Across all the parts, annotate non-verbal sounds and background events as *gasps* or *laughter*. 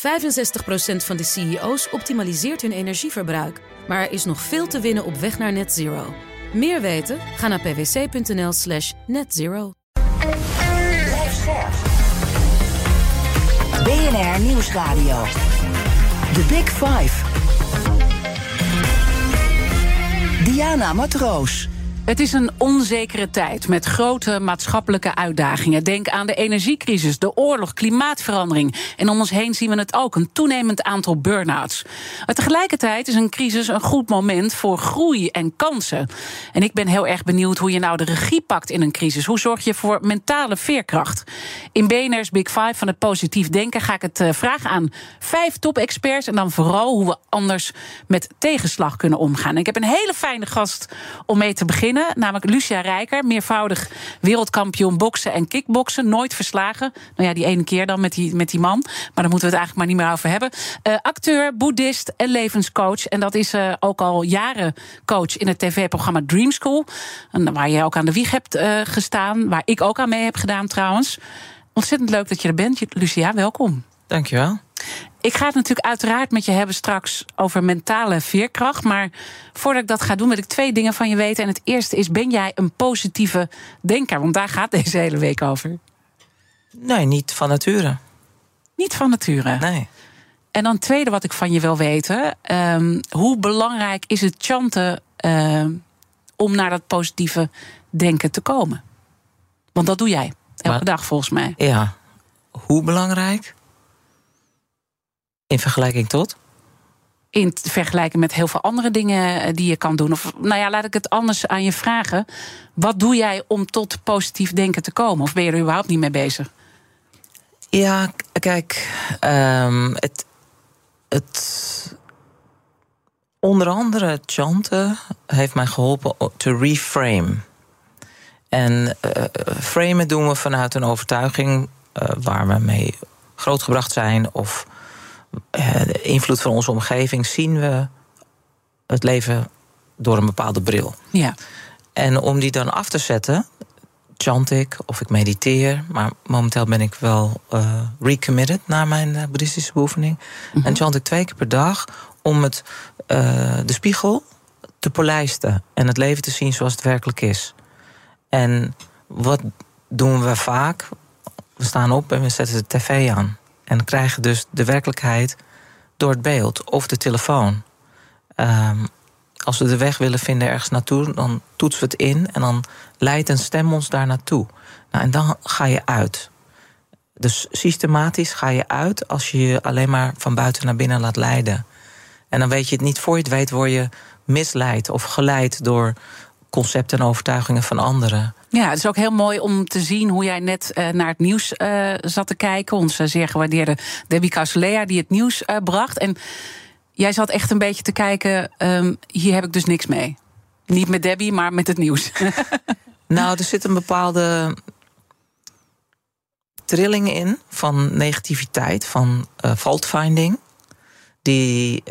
65% van de CEO's optimaliseert hun energieverbruik. Maar er is nog veel te winnen op weg naar net zero. Meer weten? Ga naar pwc.nl slash netzero. BNR Nieuwsradio. The Big Five. Diana Matroos. Het is een onzekere tijd met grote maatschappelijke uitdagingen. Denk aan de energiecrisis, de oorlog, klimaatverandering. En om ons heen zien we het ook, een toenemend aantal burn-outs. Maar tegelijkertijd is een crisis een goed moment voor groei en kansen. En ik ben heel erg benieuwd hoe je nou de regie pakt in een crisis. Hoe zorg je voor mentale veerkracht? In BNR's Big Five van het positief denken ga ik het eh, vragen aan vijf top-experts. En dan vooral hoe we anders met tegenslag kunnen omgaan. Ik heb een hele fijne gast om mee te beginnen namelijk Lucia Rijker, meervoudig wereldkampioen boksen en kickboksen, nooit verslagen. Nou ja, die ene keer dan met die, met die man, maar daar moeten we het eigenlijk maar niet meer over hebben. Uh, acteur, boeddhist en levenscoach. En dat is uh, ook al jaren coach in het tv-programma Dream School. Waar je ook aan de wieg hebt uh, gestaan, waar ik ook aan mee heb gedaan trouwens. Ontzettend leuk dat je er bent, Lucia. Welkom. Dankjewel. Ik ga het natuurlijk uiteraard met je hebben straks over mentale veerkracht. Maar voordat ik dat ga doen, wil ik twee dingen van je weten. En het eerste is: ben jij een positieve denker? Want daar gaat deze hele week over. Nee, niet van nature. Niet van nature? Nee. En dan tweede wat ik van je wil weten: um, hoe belangrijk is het chanten uh, om naar dat positieve denken te komen? Want dat doe jij elke maar, dag volgens mij. Ja, hoe belangrijk? In vergelijking tot? In vergelijking met heel veel andere dingen eh, die je kan doen. Of nou ja, laat ik het anders aan je vragen. Wat doe jij om tot positief denken te komen? Of ben je er überhaupt niet mee bezig? Ja, kijk, um, het, het. Onder andere chanten heeft mij geholpen te reframe. En uh, framen doen we vanuit een overtuiging uh, waar we mee grootgebracht zijn of de invloed van onze omgeving zien we het leven door een bepaalde bril. Ja. En om die dan af te zetten, chant ik of ik mediteer. Maar momenteel ben ik wel uh, recommitted naar mijn uh, boeddhistische beoefening. Mm -hmm. En chant ik twee keer per dag om het, uh, de spiegel te polijsten. En het leven te zien zoals het werkelijk is. En wat doen we vaak? We staan op en we zetten de tv aan. En krijgen dus de werkelijkheid door het beeld of de telefoon. Um, als we de weg willen vinden ergens naartoe, dan toetsen we het in en dan leidt een stem ons daar naartoe. Nou, en dan ga je uit. Dus systematisch ga je uit als je je alleen maar van buiten naar binnen laat leiden. En dan weet je het niet voor je het weet, word je misleid of geleid door concepten en overtuigingen van anderen. Ja, het is ook heel mooi om te zien hoe jij net uh, naar het nieuws uh, zat te kijken. Onze zeer gewaardeerde Debbie Casolea die het nieuws uh, bracht. En jij zat echt een beetje te kijken, um, hier heb ik dus niks mee. Niet met Debbie, maar met het nieuws. *laughs* nou, er zit een bepaalde trilling in van negativiteit, van faultfinding. Die,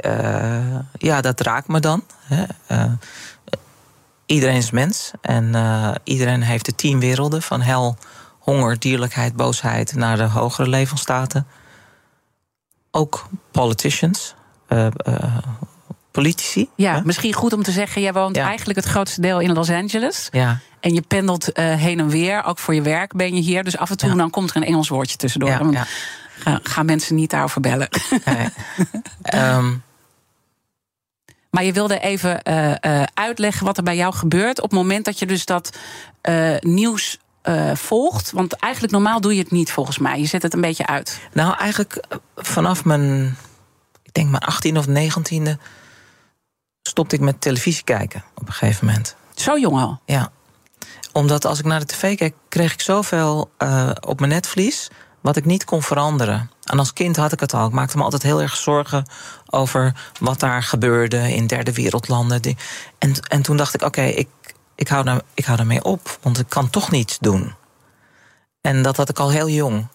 ja, dat raakt me dan. Hè iedereen is mens en uh, iedereen heeft de tien werelden van hel, honger, dierlijkheid, boosheid naar de hogere levensstaten. Ook politicians, uh, uh, politici. Ja, hè? misschien goed om te zeggen, jij woont ja. eigenlijk het grootste deel in Los Angeles. Ja. En je pendelt heen en weer, ook voor je werk ben je hier. Dus af en toe ja. dan komt er een Engels woordje tussendoor. Ja. Gaan, gaan mensen niet daarover bellen. Nee. um, *laughs* Maar je wilde even uh, uh, uitleggen wat er bij jou gebeurt op het moment dat je dus dat uh, nieuws volgt. Want eigenlijk normaal doe je het niet volgens mij. Je zet het een beetje uit. Nou, eigenlijk vanaf mijn, ik denk mijn 18 of 19e stopte ik met televisie kijken op een gegeven moment. Zo jong al? Ja. Omdat als ik naar de tv keek, kreeg ik zoveel op mijn netvlies wat ik niet kon veranderen. En als kind had ik het al. Ik maakte me altijd heel erg zorgen over wat daar gebeurde in derde wereldlanden. En, en toen dacht ik: oké, ik, ik, hou ik hou daarmee op, want ik kan toch niets doen. En dat had ik al heel jong.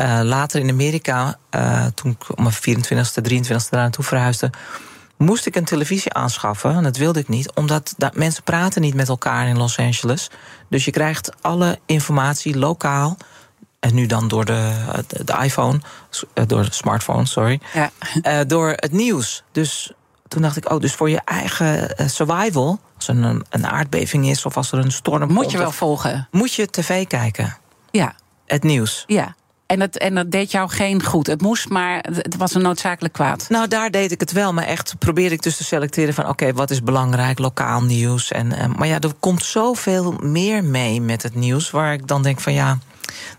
Uh, later in Amerika, uh, toen ik om mijn 24e, 23e daar naartoe verhuisde, moest ik een televisie aanschaffen. En dat wilde ik niet, omdat dat, mensen praten niet met elkaar in Los Angeles. Dus je krijgt alle informatie lokaal En nu dan door de, de, iPhone, eh, door de smartphone, sorry. Ja. *laughs* Eh, door het nieuws. Dus toen dacht ik, oh, dus voor je eigen eh, survival, als er een, een aardbeving is of als er een storm Moet komt, je wel of- volgen. moet je tv kijken. Ja, Het nieuws. ja. En dat, en dat deed jou geen goed. Het moest, maar het was een noodzakelijk kwaad. Nou, daar deed ik het wel, maar echt probeerde ik dus te selecteren van... oké, wat is belangrijk, lokaal nieuws. En, en, maar ja, er komt zoveel meer mee met het nieuws... waar ik dan denk van ja,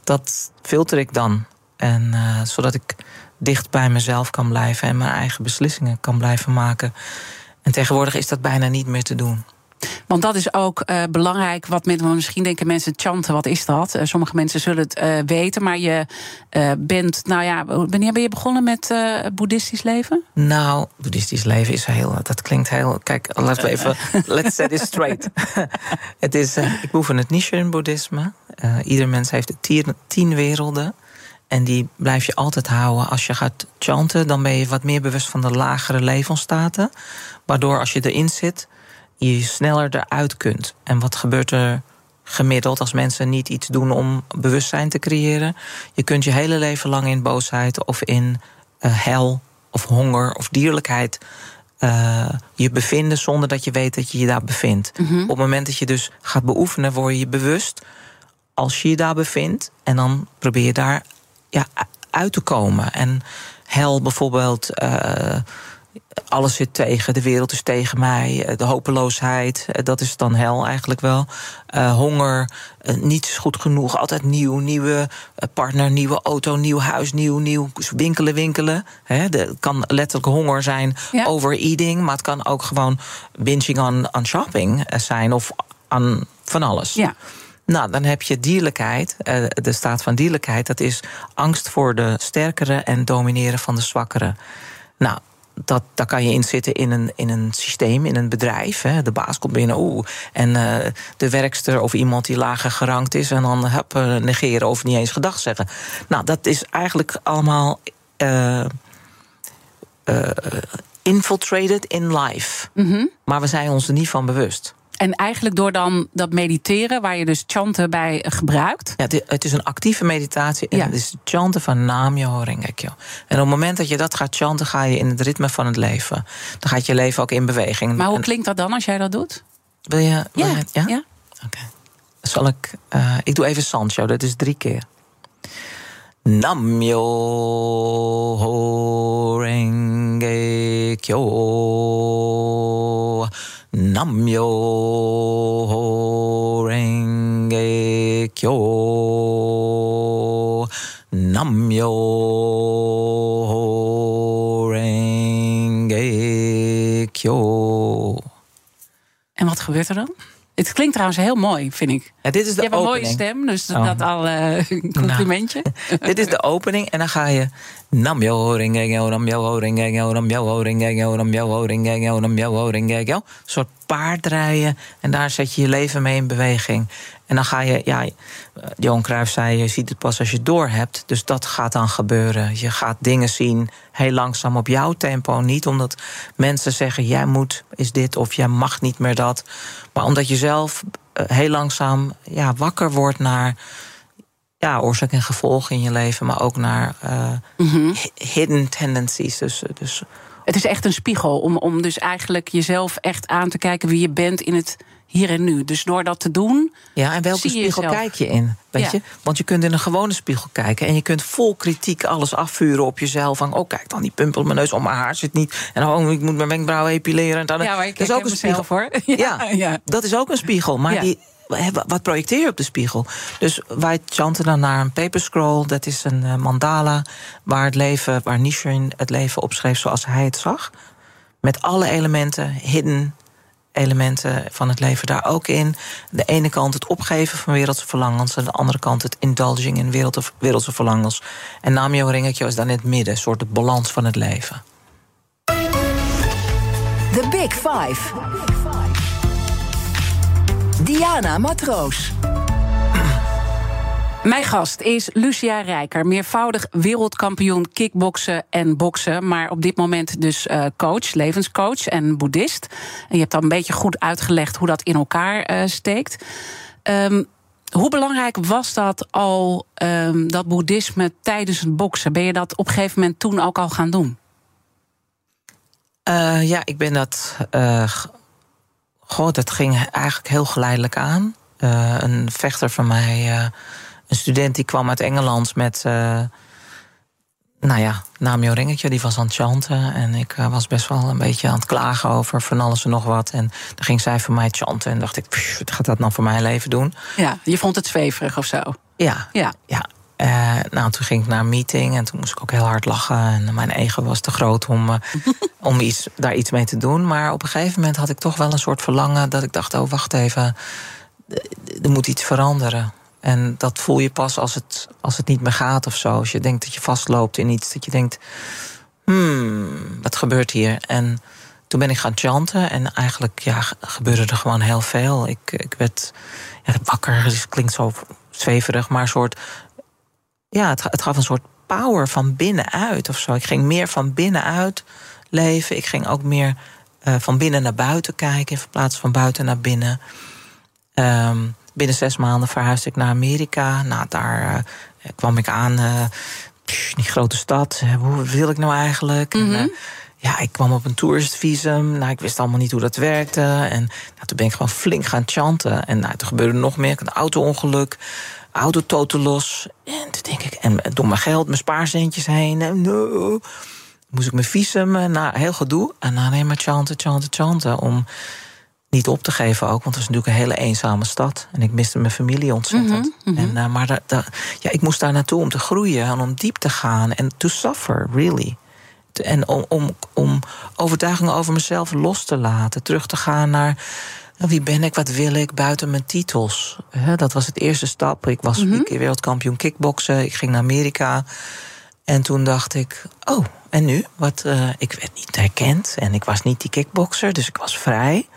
dat filter ik dan. En eh, zodat ik dicht bij mezelf kan blijven... en mijn eigen beslissingen kan blijven maken. En tegenwoordig is dat bijna niet meer te doen. Want dat is ook eh, belangrijk. Wat met, misschien denken mensen, chanten, wat is dat? Eh, sommige mensen zullen het eh, weten. Maar je bent, nou ja, wanneer ben je begonnen met boeddhistisch leven? Nou, boeddhistisch leven is heel. Dat klinkt heel. Kijk, laten we even. *laughs* let's set it straight. *laughs* het is. ik beoefen het Nichiren boeddhisme. Eh ieder mens heeft de tien, tien werelden. En die blijf je altijd houden. Als je gaat chanten, dan ben je wat meer bewust van de lagere levensstaten. Waardoor als je erin zit, je sneller eruit kunt. En wat gebeurt er gemiddeld als mensen niet iets doen om bewustzijn te creëren? Je kunt je hele leven lang in boosheid of in eh, hel of honger of dierlijkheid eh, je bevinden zonder dat je weet dat je je daar bevindt. Op het moment dat je dus gaat beoefenen, word je je bewust als je je daar bevindt. En dan probeer je daar ja, uit te komen. En hel bijvoorbeeld. eh, alles zit tegen, de wereld is tegen mij, eh, de hopeloosheid, eh, dat is dan hel eigenlijk wel. Eh, honger, eh, niets goed genoeg, altijd nieuw, nieuwe partner, nieuwe auto, nieuw huis, nieuw, nieuw, winkelen, winkelen. Het kan letterlijk honger zijn, Ja. overeating, maar het kan ook gewoon binging aan, aan shopping zijn of aan van alles. Ja. Nou, dan heb je dierlijkheid. De staat van dierlijkheid, dat is angst voor de sterkere en domineren van de zwakkere. Nou, dat, daar kan je in zitten in een, in een systeem, in een bedrijf. Hè. De baas komt binnen, oeh. En eh, de werkster of iemand die lager gerankt is... en dan hup, eh, negeren of niet eens gedag zeggen. Nou, dat is eigenlijk allemaal... eh, infiltrated in life. Maar we zijn ons er niet van bewust. En eigenlijk door dan dat mediteren, waar je dus chanten bij gebruikt. Ja, het is- een actieve meditatie. En Ja. het is het chanten van Namyo Rengekyo. En op het moment dat je dat gaat chanten, ga je in het ritme van het leven. Dan gaat je leven ook in beweging. Maar hoe klinkt dat dan als jij dat doet? wil je? wil je- ja? ja. Oké. Zal ik. eh, ik doe even Sancho, dat is drie keer. Namyo Renge Kyo. Namyo Renge Kyo. Namyo Renge Kyo. En wat gebeurt er dan? Het klinkt trouwens heel mooi, vind ik. Ja, dit is Je de hebt een mooie stem, dus Oh. dat al eh, *laughs* een complimentje. *laughs* Dit is de opening en dan ga je Namyo ringegyo, namyo ringegyo, namyo ringegyo, namyo ringegyo, namyo ringegyo. Een soort paardrijden en daar zet je je leven mee in beweging. En dan ga je, ja, Johan Cruijff zei, je ziet het pas als je het door hebt. Dus dat gaat dan gebeuren. Je gaat dingen zien, heel langzaam op jouw tempo. Niet omdat mensen zeggen, jij moet is dit of jij mag niet meer dat. Maar omdat je zelf eh, heel langzaam ja, wakker wordt naar ja, oorzaak en gevolg in je leven, maar ook naar eh, hi- hidden tendencies. Dus, eh, dus Het is echt een spiegel om, om dus eigenlijk jezelf echt aan te kijken wie je bent in het hier en nu. Dus door dat te doen. ja, en welke spiegel jezelf? kijk je in? Weet Ja. je? Want je kunt in een gewone spiegel kijken en je kunt vol kritiek alles afvuren op jezelf. Van, oh, kijk dan, die pumpel op mijn neus, oh, mijn haar zit niet. En oh, ik moet mijn wenkbrauwen epileren. En dan, Ja, maar ik dat is ook een spiegel. hoor. *laughs* Ja, ja. dat is ook een spiegel. Maar die, wat projecteer je op de spiegel? Dus wij chanten dan naar een paper scroll. Dat is een eh, mandala waar het leven, waar het leven opschreef zoals hij het zag. Met alle elementen, hidden elementen van het leven daar ook in. De ene kant het opgeven van wereldse verlangens... en de andere kant het indulging in wereld- wereldse verlangens. En Namyo Ringekyo is dan in het midden, een soort de balans van het leven. The Big Five. Diana Matroos. Mijn gast is Lucia Rijker, meervoudig wereldkampioen kickboksen en boksen. Maar op dit moment dus eh, coach, levenscoach en boeddhist. En je hebt al een beetje goed uitgelegd hoe dat in elkaar eh, steekt. Ehm, hoe belangrijk was dat al, ehm, dat boeddhisme tijdens het boksen? Ben je dat op een gegeven moment toen ook al gaan doen? Uh, ja, ik ben dat. Uh, goh, dat ging eigenlijk heel geleidelijk aan. Uh, een vechter van mij, een student die kwam uit Engeland met. nou ja, Namio Ringetje, die was aan het chanten. En ik was best wel een beetje aan het klagen over van alles en nog wat. En dan ging zij voor mij chanten. En dacht ik, wat gaat dat nou voor mijn leven doen? Ja, je vond het zweverig of zo? Ja, ja. ja. Uh, nou, toen ging ik naar een meeting en toen moest ik ook heel hard lachen. En mijn ego was te groot om, uh, *laughs* om iets, daar iets mee te doen. Maar op een gegeven moment had ik toch wel een soort verlangen dat ik dacht: oh, wacht even, er moet iets veranderen. En dat voel je pas als het, als het niet meer gaat of zo. Als je denkt dat je vastloopt in iets, dat je denkt: hmm, wat gebeurt hier? En toen ben ik gaan chanten en eigenlijk ja, gebeurde er gewoon heel veel. Ik, ik werd ja, wakker, het klinkt zo zweverig, maar een soort ja, het, het gaf een soort power van binnenuit of zo. Ik ging meer van binnenuit leven. Ik ging ook meer uh, van binnen naar buiten kijken in plaats van buiten naar binnen. Um, binnen zes maanden verhuisde ik naar Amerika. Nou, daar uh, kwam ik aan. Uh, die grote stad. Hoe wil ik nou eigenlijk? Mm -hmm. en, ja, ik kwam op een toeristvisum. Nou, ik wist allemaal niet hoe dat werkte. En nou, toen ben ik gewoon flink gaan chanten. En nou, toen gebeurde nog meer. Een auto-ongeluk autototen los. En toen denk ik, en door mijn geld, mijn spaarcentjes heen. En no. Moest ik mijn visum, nou, heel gedoe. En dan alleen maar chanten, chanten, chanten. Om niet op te geven ook, want het was natuurlijk een hele eenzame stad. En ik miste mijn familie ontzettend. Mm -hmm, En, uh, maar da, da, ja, ik moest daar naartoe om te groeien en om diep te gaan. En to suffer, really. En om, om, om overtuigingen over mezelf los te laten. Terug te gaan naar wie ben ik, wat wil ik buiten mijn titels? dat was het eerste stap. Ik was mm keer wereldkampioen kickboksen. Ik ging naar Amerika. En toen dacht ik, oh, en nu? Wat, uh, ik werd niet herkend en ik was niet die kickbokser, dus ik was vrij.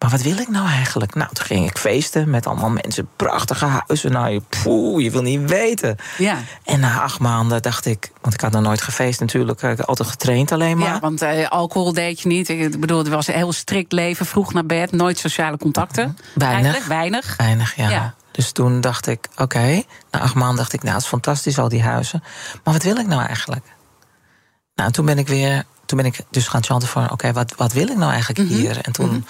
Maar wat wil ik nou eigenlijk? Nou, toen ging ik feesten met allemaal mensen, prachtige huizen. Nou, poeh, je wil niet weten. Ja. En na acht maanden dacht ik, want ik had nog nooit gefeest natuurlijk, ik had altijd getraind alleen maar. Ja, want uh, alcohol deed je niet. Ik bedoel, het was een heel strikt leven, vroeg naar bed, nooit sociale contacten. Weinig. Eigenlijk, weinig. Weinig, ja. ja. Dus toen dacht ik, oké, okay. na acht maanden dacht ik, nou, het is fantastisch, al die huizen. Maar wat wil ik nou eigenlijk? Nou, toen ben ik weer, toen ben ik dus gaan chanten van, oké, okay, wat, wat wil ik nou eigenlijk mm -hmm. hier? En toen. Mm -hmm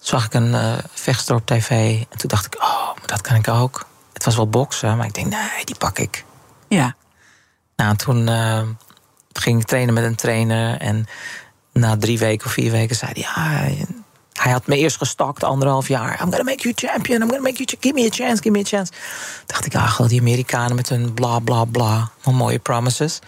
zag ik een uh, vechtster op tv. En toen dacht ik, oh, maar dat kan ik ook. Het was wel boksen, maar ik denk, nee, die pak ik. Ja. Nou, toen uh, ging ik trainen met een trainer. En na drie weken of vier weken zei hij, ja, hij had me eerst gestakt, anderhalf jaar. I'm gonna make you champion, I'm gonna make you, give me a chance, give me a chance. Dacht ik, ach, die Amerikanen met hun bla bla bla, mooie promises.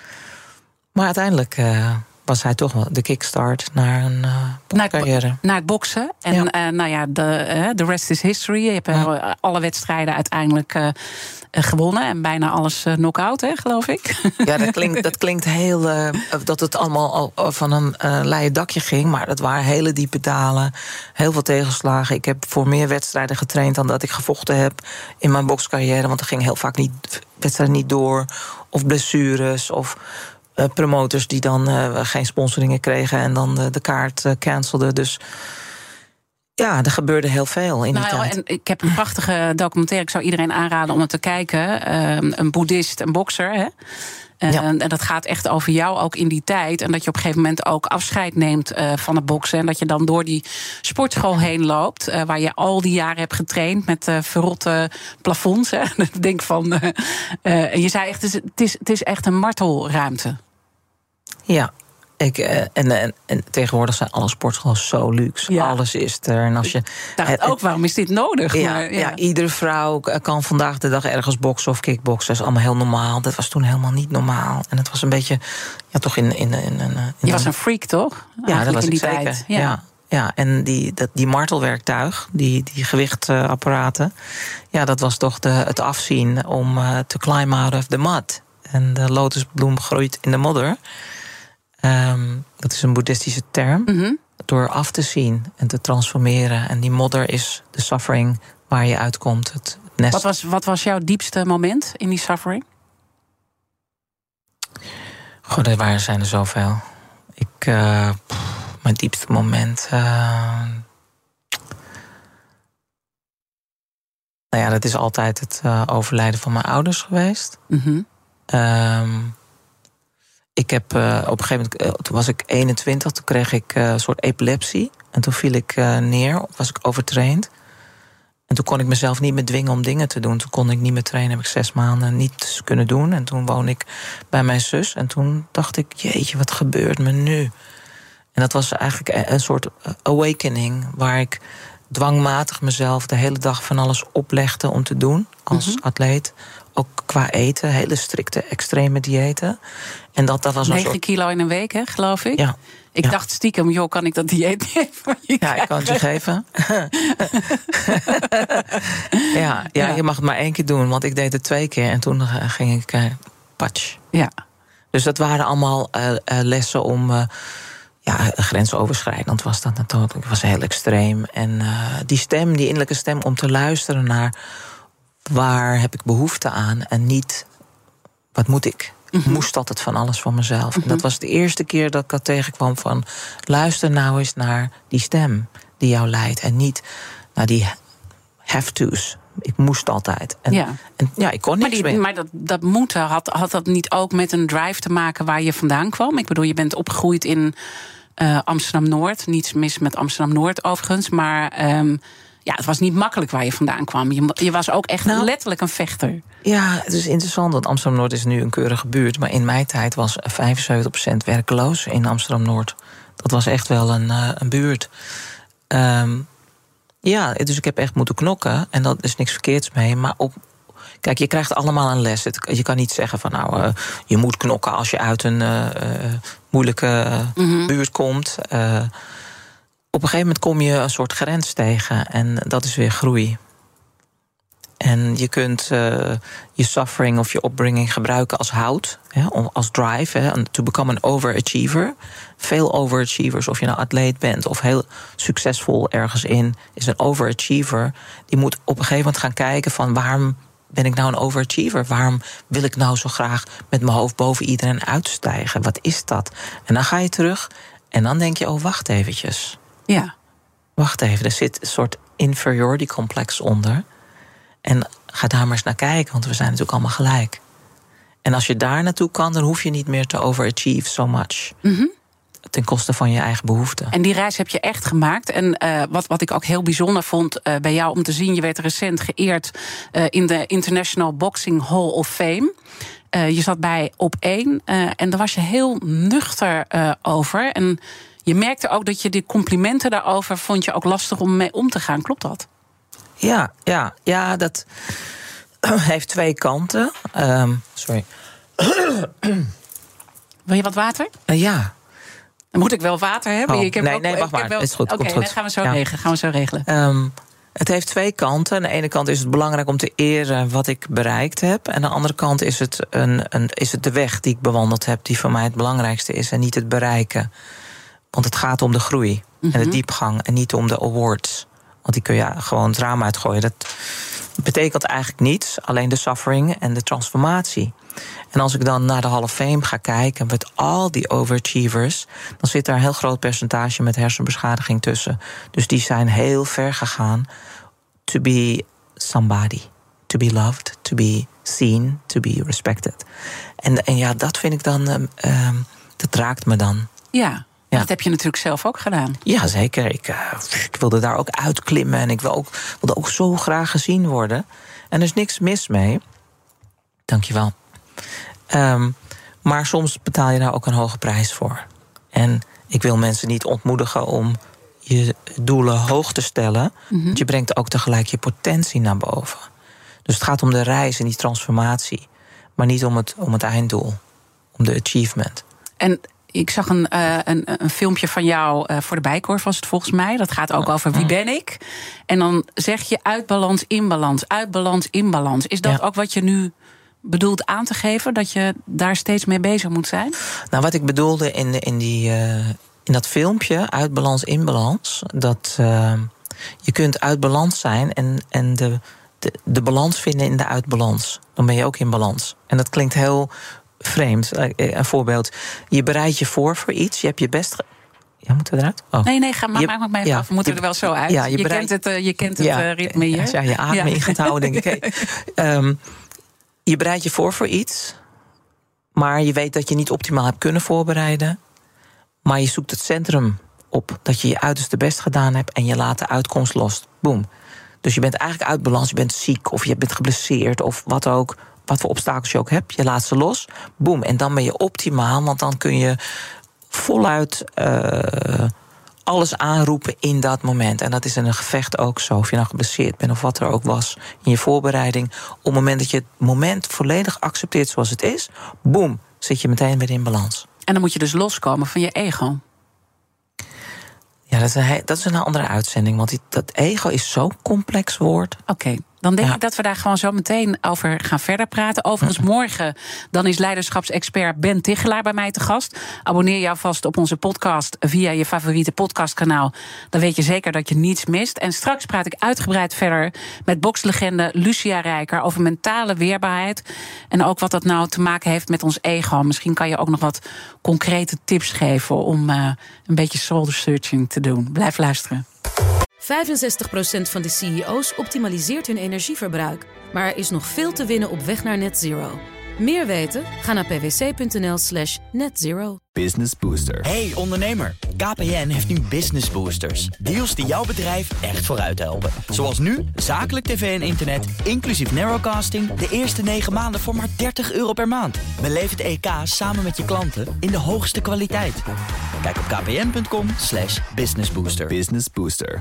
Maar uiteindelijk uh, was hij toch wel de kickstart naar een uh, naar, carrière. Naar het boksen. En ja. Uh, nou ja, de uh, rest is history. Je hebt ja. alle wedstrijden uiteindelijk gewonnen. En bijna alles knock-out, hè, geloof ik. *laughs* Ja, dat klinkt, *laughs* dat klinkt heel... dat het allemaal al van een leien dakje ging. Maar dat waren hele diepe dalen. Heel veel tegenslagen. Ik heb voor meer wedstrijden getraind dan dat ik gevochten heb in mijn bokscarrière. Want er ging heel vaak niet, wedstrijden niet door. Of blessures, of promoters die dan uh, geen sponsoringen kregen en dan de, de kaart uh, cancelden. Dus ja, er gebeurde heel veel in nou, die tijd. En ik heb een prachtige documentaire. Ik zou iedereen aanraden om het te kijken. Ehm, een boeddhist, een bokser. Hè? Ja. En dat gaat echt over jou ook in die tijd. En dat je op een gegeven moment ook afscheid neemt uh, van het boksen. En dat je dan door die sportschool heen loopt. Uh, waar je al die jaren hebt getraind met uh, verrotte plafonds. Hè. *laughs* Denk van. en je zei echt, het is, het is, het is echt een martelruimte. Ja, ik, en, en, en, tegenwoordig zijn alle sportscholen zo luxe. Ja. Alles is er. En als je, dacht ook, waarom is dit nodig? Ja, maar, ja. ja, iedere vrouw kan vandaag de dag ergens boksen of kickboksen. Dat is allemaal heel normaal. Dat was toen helemaal niet normaal. En het was een beetje, ja, toch in. in, in, in Je was een freak, toch? Ja, dat was in die ik zeker. Tijd. Ja. ja. En die, dat, die martelwerktuig, die, die gewichtapparaten, ja, dat was toch de, het afzien om uh, te climb out of the mud. En de lotusbloem groeit in de modder. Um, dat is een boeddhistische term. Mm -hmm. Door af te zien en te transformeren. En die modder is de suffering waar je uitkomt. Het nest. Wat, was, wat was jouw diepste moment in die suffering? Goh, er waren, zijn er zoveel. Ik, uh, pff, mijn diepste moment. Uh, Nou ja, dat is altijd het uh, overlijden van mijn ouders geweest. Mhm. Ehm, ik heb uh, op een gegeven moment, uh, toen was ik 21, toen kreeg ik een soort epilepsie. En toen viel ik neer, was ik overtraind. En toen kon ik mezelf niet meer dwingen om dingen te doen. Toen kon ik niet meer trainen, heb ik zes maanden niet kunnen doen. En toen woon ik bij mijn zus. En toen dacht ik, jeetje, wat gebeurt me nu? En dat was eigenlijk een soort awakening, waar ik dwangmatig mezelf de hele dag van alles oplegde om te doen als mm -hmm. atleet. Ook qua eten, hele strikte, extreme diëten. En dat, dat was 9 soort... kilo in een week, hè, geloof ik? Ja. Ik ja. dacht stiekem, joh, kan ik dat dieet niet *laughs* voor je Ja, ik kan het je geven. *laughs* ja, ja, je mag het maar één keer doen, want ik deed het twee keer en toen ging ik uh, patch. Ja. Dus dat waren allemaal uh, uh, lessen om uh, ja, grensoverschrijdend was dat natuurlijk. Het was heel extreem. En die stem, die innerlijke stem, om te luisteren naar waar heb ik behoefte aan en niet wat moet ik. Ik Mhm. moest altijd van alles van mezelf. En dat was de eerste keer dat ik dat tegenkwam van... luister nou eens naar die stem die jou leidt. En niet naar die have to's. Ik moest altijd. En Ja. en, ja ik kon Maar, niks die, meer. maar dat, dat moeten, had, had dat niet ook met een drive te maken waar je vandaan kwam? Ik bedoel, je bent opgegroeid in eh, Amsterdam-Noord. Niets mis met Amsterdam-Noord overigens. Maar ehm, ja, het was niet makkelijk waar je vandaan kwam. Je, je was ook echt Nou. letterlijk een vechter. Ja, het is interessant, want Amsterdam-Noord is nu een keurige buurt. Maar in mijn tijd was 75% werkloos in Amsterdam-Noord. Dat was echt wel een, eh, een buurt. Ehm, ja, dus ik heb echt moeten knokken. En dat is niks verkeerds mee. Maar op, kijk, je krijgt allemaal een les. Het- je kan niet zeggen van nou, eh, je moet knokken als je uit een eh, moeilijke eh, buurt komt. Eh, op een gegeven moment kom je een soort grens tegen. En dat is weer groei. En je kunt eh, je suffering of je upbringing gebruiken als hout, hè, als drive, hè, to become an overachiever. Veel overachievers, of je nou atleet bent of heel succesvol ergens in, is een overachiever. Die moet op een gegeven moment gaan kijken van waarom ben ik nou een overachiever? Waarom wil ik nou zo graag met mijn hoofd boven iedereen uitstijgen? Wat is dat? En dan ga je terug en dan denk je, oh wacht eventjes Ja. wacht even, er zit een soort inferiority complex onder. En ga daar maar eens naar kijken, want we zijn natuurlijk allemaal gelijk. En als je daar naartoe kan, dan hoef je niet meer te overachieve so much. Ten koste van je eigen behoeften. En die reis heb je echt gemaakt. En eh, wat, wat ik ook heel bijzonder vond eh, bij jou om te zien, je werd recent geëerd eh, in de International Boxing Hall of Fame. Je zat bij op één en daar was je heel nuchter over. En je merkte ook dat je die complimenten daarover vond je ook lastig om mee om te gaan. Klopt dat? Ja, ja, ja, dat *clears throat* heeft twee kanten. Ehm, sorry. *clears throat* Wil je wat water? Eh, ja, Dan moet ik wel water hebben. Oh, ik heb nee, ook, nee, wacht maar. wel- Is goed, Oké, dat gaan we zo Ja. regelen. Gaan we zo regelen. Ehm, het heeft twee kanten. Aan de ene kant is het belangrijk om te eren wat ik bereikt heb. En aan de andere kant is het, een, een, is het de weg die ik bewandeld heb, die voor mij het belangrijkste is. En niet het bereiken. Want het gaat om de groei en de diepgang. En niet om de awards. Want die kun je gewoon het raam uitgooien. Dat betekent eigenlijk niets. Alleen de suffering en de transformatie. En als ik dan naar de Hall of Fame ga kijken met al die overachievers, dan zit daar een heel groot percentage met hersenbeschadiging tussen. Dus die zijn heel ver gegaan to be somebody, to be loved, to be seen, to be respected. En, en ja, dat vind ik dan, ehm, ehm, dat raakt me dan. Ja. Ja. Dat heb je natuurlijk zelf ook gedaan. Ja, zeker. Ik, eh, ik wilde daar ook uitklimmen en ik wil ook, wilde ook zo graag gezien worden. En er is niks mis mee. Dankjewel. Um, maar soms betaal je daar ook een hoge prijs voor. En ik wil mensen niet ontmoedigen om je doelen hoog te stellen. Want je brengt ook tegelijk je potentie naar boven. Dus het gaat om de reis en die transformatie. Maar niet om het, om het einddoel. Om de achievement. En ik zag een, eh, een, een filmpje van jou eh, voor de Bijkorf, was het volgens mij. Dat gaat ook over wie ben ik. En dan zeg je uit balans, in balans, uit balans, in balans. Is dat Ja. ook wat je nu bedoelt aan te geven? Dat je daar steeds mee bezig moet zijn? Nou, wat ik bedoelde in, in, die, eh, in dat filmpje, uit balans, in balans, dat je kunt uit balans zijn en, en de, de, de balans vinden in de uitbalans. Dan ben je ook in balans. En dat klinkt heel vreemd. Eh, Een voorbeeld. Je bereidt je voor voor iets, je hebt je best. Ja, moeten we eruit? Oh. Nee, nee, ga maar, maak maar even af. We moeten er wel zo uit. Ja, je, kent het, uh, je kent het uh, ritme hier. Als je je adem in gaat houden, denk ik... *laughs* Hey. um, je bereidt je voor voor iets... maar je weet dat je niet optimaal hebt kunnen voorbereiden... maar je zoekt het centrum op. Dat je je uiterste best gedaan hebt... en je laat de uitkomst los. Boom. Dus je bent eigenlijk uit balans, je bent ziek... of je bent geblesseerd of wat ook wat voor obstakels je ook hebt, je laat ze los. Boom. En dan ben je optimaal, want dan kun je voluit uh, alles aanroepen in dat moment. En dat is in een gevecht ook zo. Of je nou geblesseerd bent of wat er ook was in je voorbereiding. Op het moment dat je het moment volledig accepteert zoals het is, boom, zit je meteen weer in balans. En dan moet je dus loskomen van je ego. Ja, dat is een, dat is een andere uitzending. Want die, dat ego is zo'n complex woord. Oké. Dan denk ik dat we daar gewoon zo meteen over gaan verder praten. Overigens, morgen dan is leiderschapsexpert Ben Tichelaar bij mij te gast. Abonneer je alvast op onze podcast via je favoriete podcastkanaal. Dan weet je zeker dat je niets mist. En straks praat ik uitgebreid verder met bokslegende Lucia Rijker over mentale weerbaarheid. En ook wat dat nou te maken heeft met ons ego. Misschien kan je ook nog wat concrete tips geven om uh, een beetje soul searching te doen. Blijf luisteren. 65% van de CEO's optimaliseert hun energieverbruik. Maar er is nog veel te winnen op weg naar net zero. Meer weten? Ga naar pwc.nl slash netzero. Business Booster. Hey ondernemer, KPN heeft nu Business Boosters. Deals die jouw bedrijf echt vooruit helpen. Zoals nu, zakelijk tv en internet, inclusief narrowcasting... de eerste 9 maanden voor maar 30 euro per maand. Beleef het EK samen met je klanten in de hoogste kwaliteit. Kijk op kpn.com slash businessbooster. Business Booster.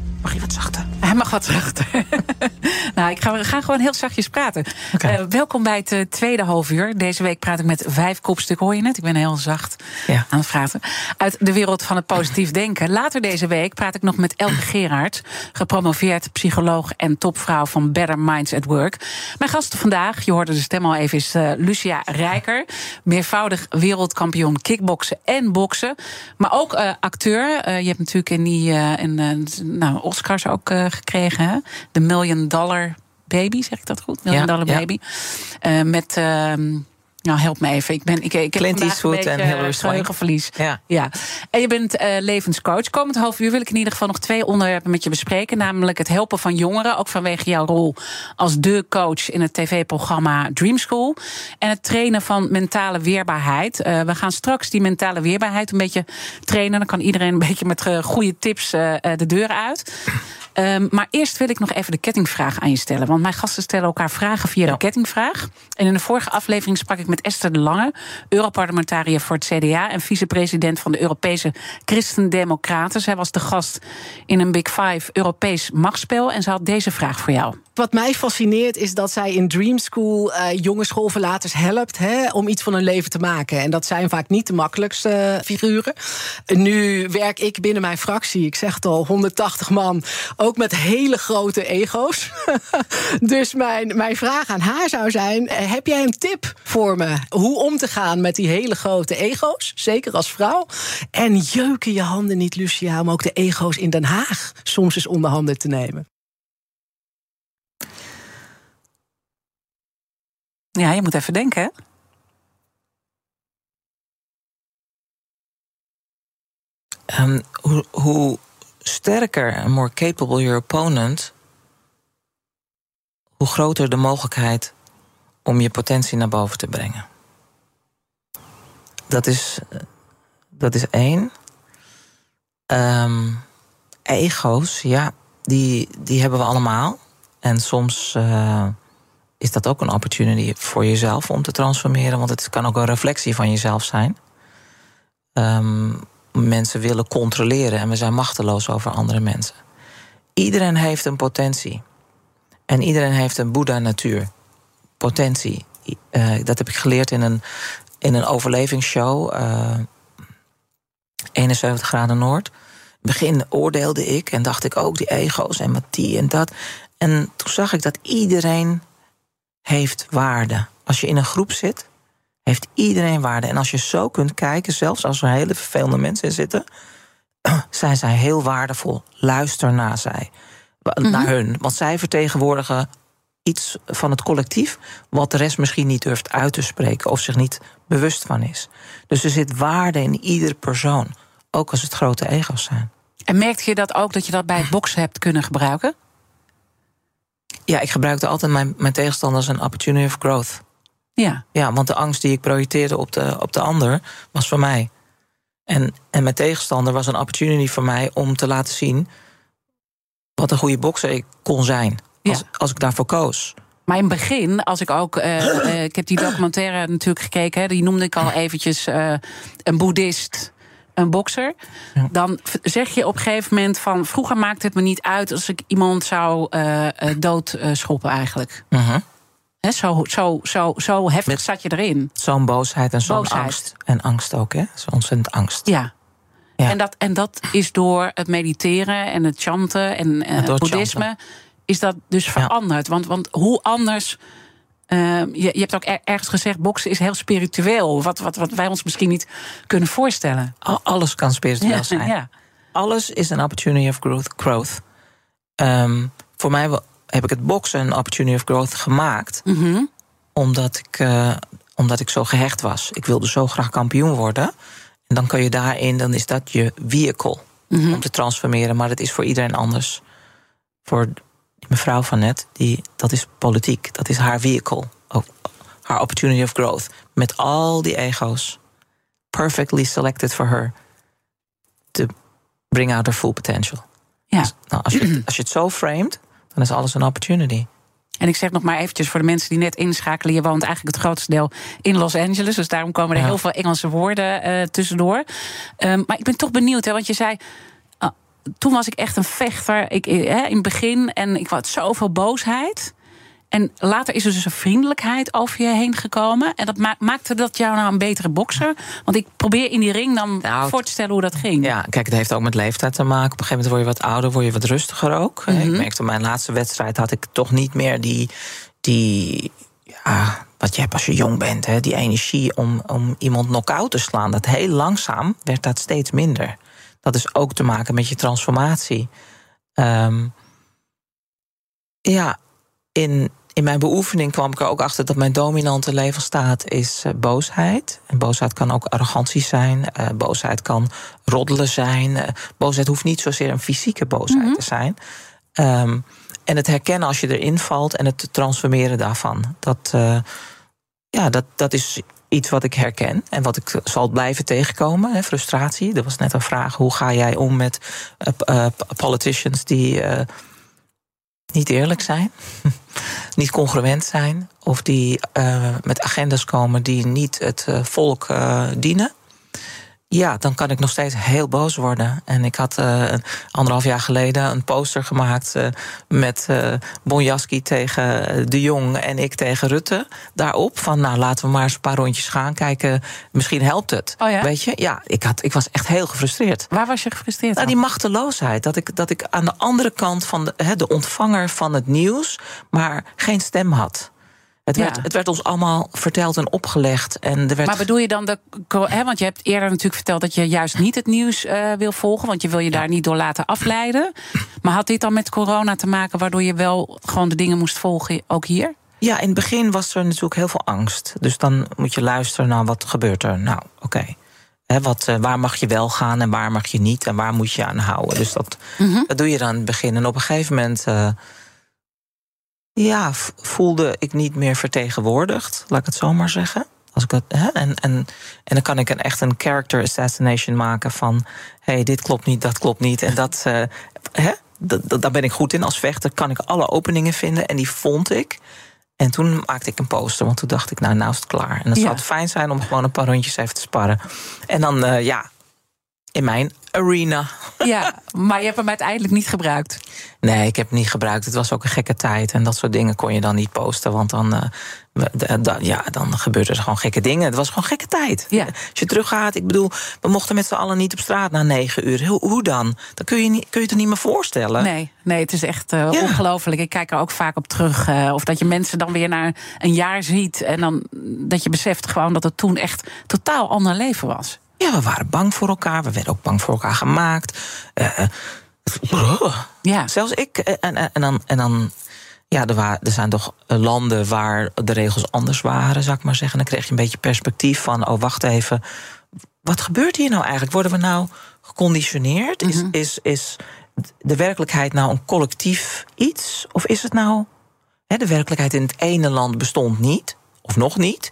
Mag je wat zachter? Hij mag wat zachter. *laughs* nou, ik ga, we gaan gewoon heel zachtjes praten. Okay. Uh, welkom bij het uh, tweede halfuur. Deze week praat ik met vijf kopstukken, hoor je net? Ik ben heel zacht ja. aan het praten. Uit de wereld van het positief *laughs* denken. Later deze week praat ik nog met Elke Gerard, gepromoveerd psycholoog en topvrouw van Better Minds at Work. Mijn gasten vandaag, je hoorde de stem al even, is uh, Lucia Rijker. Meervoudig wereldkampioen kickboksen en boksen. Maar ook acteur. je hebt natuurlijk in die in, nou, Oscars ook gekregen. Hè? De Million Dollar Baby, zeg ik dat goed? Million Dollar Baby. Uh, met. Uh, nou, help me even. Ik ben, ik, ik Clint Eastwood en Hilary geheugenverlies. Ja. ja. En je bent uh, levenscoach. Komend half uur wil ik in ieder geval nog twee onderwerpen met je bespreken. Namelijk het helpen van jongeren. Ook vanwege jouw rol als de coach in het tv-programma Dream School. En het trainen van mentale weerbaarheid. Uh, we gaan straks die mentale weerbaarheid een beetje trainen. Dan kan iedereen een beetje met goede tips uh, de deur uit. Um, maar eerst wil ik nog even de kettingvraag aan je stellen. Want mijn gasten stellen elkaar vragen via ja. de kettingvraag. En in de vorige aflevering sprak ik met Esther de Lange, Europarlementariër voor het CDA en vicepresident van de Europese Christen-Democraten. Zij was de gast in een Big Five Europees machtsspel en ze had deze vraag voor jou. Wat mij fascineert is dat zij in Dream School uh, jonge schoolverlaters helpt hè, om iets van hun leven te maken. En dat zijn vaak niet de makkelijkste uh, figuren. Nu werk ik binnen mijn fractie, ik zeg het al, 180 man, ook met hele grote ego's. *laughs* dus mijn, mijn vraag aan haar zou zijn: eh, heb jij een tip voor me hoe om te gaan met die hele grote ego's? Zeker als vrouw. En jeuken je handen niet, Lucia, om ook de ego's in Den Haag soms eens onder handen te nemen? Ja, je moet even denken, hè? Um, hoe, sterker en more capable your opponent, hoe groter de mogelijkheid om je potentie naar boven te brengen. Dat is, dat is één. Um, ego's, ja, die, die hebben we allemaal. En soms uh, is dat ook een opportunity voor jezelf om te transformeren, want het kan ook een reflectie van jezelf zijn. Um, mensen willen controleren en we zijn machteloos over andere mensen. Iedereen heeft een potentie. En iedereen heeft een Boeddha-natuur. Potentie. Uh, dat heb ik geleerd in een, in een overlevingsshow. Uh, 71 graden Noord. In het begin oordeelde ik en dacht ik ook die ego's en met die en dat. En toen zag ik dat iedereen heeft waarde. Als je in een groep zit, heeft iedereen waarde. En als je zo kunt kijken, zelfs als er hele vervelende mensen in zitten, *clears throat* zijn zij heel waardevol. Luister naar zij. Naar hun. Want zij vertegenwoordigen iets van het collectief. wat de rest misschien niet durft uit te spreken. of zich niet bewust van is. Dus er zit waarde in iedere persoon. Ook als het grote ego's zijn. En merkte je dat ook dat je dat bij het boksen hebt kunnen gebruiken? Ja, ik gebruikte altijd mijn, mijn tegenstanders een opportunity of growth. Ja. Ja, want de angst die ik projecteerde op de, op de ander was voor mij. En, en mijn tegenstander was een opportunity voor mij om te laten zien wat een goede bokser ik kon zijn. Als, Ja. als ik daarvoor koos. Maar in het begin, als ik ook. eh, eh, ik heb die documentaire natuurlijk gekeken, hè, die noemde ik al eventjes eh, een boeddhist. Een bokser. Dan zeg je op een gegeven moment van. Vroeger maakte het me niet uit als ik iemand zou eh eh, doodschoppen, eigenlijk. Mhm. Hè, zo, zo, zo, zo heftig zat je erin. Zo'n boosheid en zo'n angst. En angst ook, hè? Zo'n ontzettend angst. Ja. Ja. En, dat, en dat is door het mediteren en het chanten en eh, het boeddhisme. chanten. Is dat dus veranderd? Want, want hoe anders. Eh, je, je hebt ook er- ergens gezegd, boksen is heel spiritueel. Wat, wat, wat wij ons misschien niet kunnen voorstellen. Al- Alles kan spiritueel Ja, zijn. ja. Alles is een opportunity of growth. growth. Ehm, voor mij heb ik het boksen een opportunity of growth gemaakt. Mhm. Omdat, ik, eh, omdat ik zo gehecht was. Ik wilde zo graag kampioen worden. En dan kan je daarin, dan is dat je vehicle Mhm. om te transformeren. Maar dat is voor iedereen anders. Voor mevrouw van net, die, dat is politiek. Dat is haar vehicle. Ook haar opportunity of growth. Met al die ego's. Perfectly selected for her. To bring out her full potential. Ja. Nou, als, je, het- als je het zo framed, dan is alles een opportunity. En ik zeg nog maar eventjes voor de mensen die net inschakelen. Je woont eigenlijk het grootste deel in Los Angeles. Dus daarom komen er Ja. heel veel Engelse woorden eh, tussendoor. Ehm, maar ik ben toch benieuwd, hè, want je zei... toen was ik echt een vechter ik, eh, hè, in het begin. En ik had zoveel boosheid. En later is er dus een vriendelijkheid over je heen gekomen. En dat ma- maakte dat jou nou een betere bokser? Want ik probeer in die ring dan Nou, voor te stellen hoe dat ging. Ja, kijk, het heeft ook met leeftijd te maken. Op een gegeven moment word je wat ouder, word je wat rustiger ook. Mhm. Ik merkte op mijn laatste wedstrijd had ik toch niet meer die, die ja, wat je hebt als je jong bent, hè, die energie om, om iemand knock-out te slaan. Dat heel langzaam werd dat steeds minder. Dat is ook te maken met je transformatie. Ehm, ja, in, in mijn beoefening kwam ik er ook achter dat mijn dominante levensstaat is eh, boosheid. En boosheid kan ook arrogantie zijn. Eh, boosheid kan roddelen zijn. Eh, boosheid hoeft niet zozeer een fysieke boosheid te zijn. Ehm, en het herkennen als je erin valt en het transformeren daarvan. Dat, ja, dat, dat is iets wat ik herken en wat ik zal blijven tegenkomen. Hè, frustratie. Er was net een vraag: hoe ga jij om met p- politicians die eh, niet eerlijk zijn, *laughs* niet congruent zijn, of die met agendas komen die niet het volk dienen? Ja, dan kan ik nog steeds heel boos worden. En ik had een- anderhalf jaar geleden een poster gemaakt eh, met eh Bonjaski tegen De Jong en ik tegen Rutte. Daarop van, nou laten we maar eens een paar rondjes gaan kijken. Misschien helpt het. Oh ja? Weet je? Ja, ik, had, ik was echt heel gefrustreerd. Waar was je gefrustreerd Nou, die machteloosheid. Dat ik, dat ik aan de andere kant van de, de ontvanger van het nieuws, maar geen stem had. Het, Ja. werd, het werd ons allemaal verteld en opgelegd. En er werd Maar bedoel je dan de. Want je hebt eerder natuurlijk verteld dat je juist niet het nieuws eh, wil volgen. Want je wil je daar niet door laten afleiden. Maar had dit dan met corona te maken, waardoor je wel gewoon de dingen moest volgen, ook hier? Ja, in het begin was er natuurlijk heel veel angst. Dus dan moet je luisteren naar wat gebeurt er. Nou, oké. Wat, eh, waar mag je wel gaan en waar mag je niet en waar moet je aan houden. Dus dat, dat doe je dan in het begin. En op een gegeven moment eh, ja, voelde ik niet meer vertegenwoordigd, laat ik het zo maar zeggen. Als ik dat, hè, en, en, en dan kan ik een, echt een character assassination maken van... hé, hey, dit klopt niet, dat klopt niet. En dat, eh, hè, daar ben ik goed in. Als vechter kan ik alle openingen vinden en die vond ik. En toen maakte ik een poster, want toen dacht ik, nou, nou is het klaar. En dan Ja. zou het fijn zijn om gewoon een paar rondjes even te sparren. En dan, eh, ja, in mijn arena. Ja, maar je hebt hem uiteindelijk niet gebruikt. Nee, ik heb het niet gebruikt. Het was ook een gekke tijd. En dat soort dingen kon je dan niet posten. Want dan, da- ja, dan gebeurden er gewoon gekke dingen. Het was gewoon gekke tijd. Ja. Als je teruggaat, ik bedoel, we mochten met z'n allen niet op straat na negen uur. Hoe, hoe dan? Dat kun je, niet, kun je het niet meer voorstellen. Nee, nee, het is echt eh, Ja. ongelooflijk. Ik kijk er ook vaak op terug. of dat je mensen dan weer na een jaar ziet. En dan dat je beseft gewoon dat het toen echt totaal ander leven was. Ja, we waren bang voor elkaar. We werden ook bang voor elkaar gemaakt. Uh, ja. Zelfs ik. En, en, en, dan, en dan ja, er, waren, er zijn toch landen waar de regels anders waren, zou ik maar zeggen. Dan kreeg je een beetje perspectief van: oh, wacht even. Wat gebeurt hier nou eigenlijk? Worden we nou geconditioneerd? Is, mhm. is, is de werkelijkheid nou een collectief iets? Of is het nou. Hè, de werkelijkheid in het ene land bestond niet, of nog niet.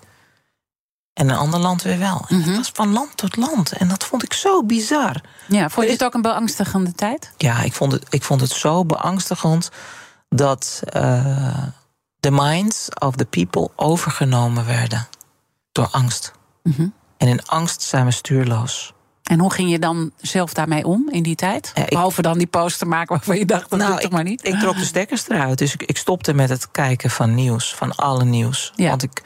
En een ander land weer wel. En dat mhm. was van land tot land. En dat vond ik zo bizar. Ja, vond je het ook een beangstigende tijd? Ja, ik vond het, ik vond het zo beangstigend dat uh, the minds of the people overgenomen werden door angst. Mhm. En in angst zijn we stuurloos. En hoe ging je dan zelf daarmee om in die tijd? Behalve dan die poster maken waarvan je dacht, dat nou, doe toch maar niet? Ik trok de stekkers eruit. Dus ik, ik, stopte met het kijken van nieuws, van alle nieuws. Want ik,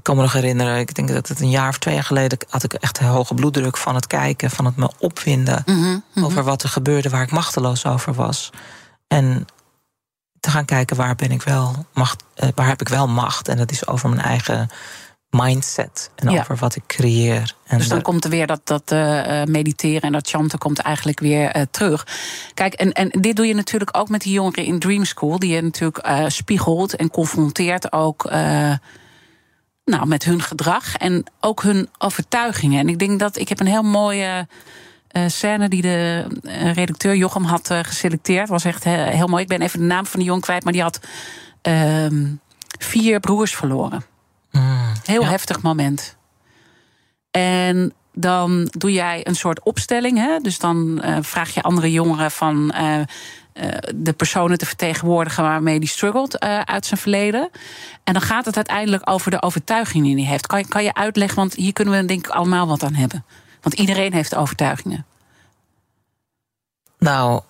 ik kan me nog herinneren, ik denk dat het een jaar of twee jaar geleden had ik echt een hoge bloeddruk van het kijken, van het me opwinden mhm, mhm. over wat er gebeurde waar ik machteloos over was. En te gaan kijken waar ben ik wel macht, eh, waar heb ik wel macht. En dat is over mijn eigen mindset en over wat ik creëer. En dus dan komt er weer dat, dat uh, mediteren en dat chanten komt eigenlijk weer uh, terug. Kijk, en, en dit doe je natuurlijk ook met die jongeren in Dream School, die je natuurlijk uh, spiegelt en confronteert ook nou, met hun gedrag en ook hun overtuigingen. En ik denk dat ik heb een heel mooie uh, scène die de uh, redacteur Jochem had uh, geselecteerd. Was echt heel mooi. Ik ben even de naam van die jongen kwijt, maar die had ehm, vier broers verloren. Mm, heel heftig moment. En dan doe jij een soort opstelling. Hè? Dus dan vraag je andere jongeren van de personen te vertegenwoordigen waarmee die struggelt uit zijn verleden. En dan gaat het uiteindelijk over de overtuiging die hij heeft. Kan, kan je uitleggen, want hier kunnen we denk ik allemaal wat aan hebben. Want iedereen heeft overtuigingen. Nou,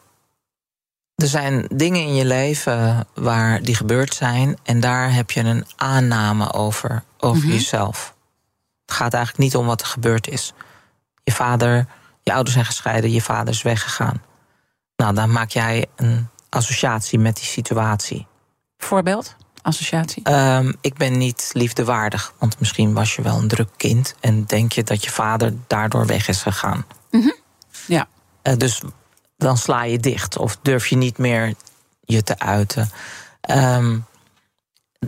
er zijn dingen in je leven waar die gebeurd zijn. En daar heb je een aanname over, over mhm. jezelf. Het gaat eigenlijk niet om wat er gebeurd is. Je vader, je ouders zijn gescheiden, je vader is weggegaan. Nou, dan maak jij een associatie met die situatie. Voorbeeld? associatie? Ehm, ik ben niet liefdewaardig. Want misschien was je wel een druk kind. En denk je dat je vader daardoor weg is gegaan. Mhm. Ja. Uh, dus dan sla je dicht. Of durf je niet meer je te uiten. Ehm,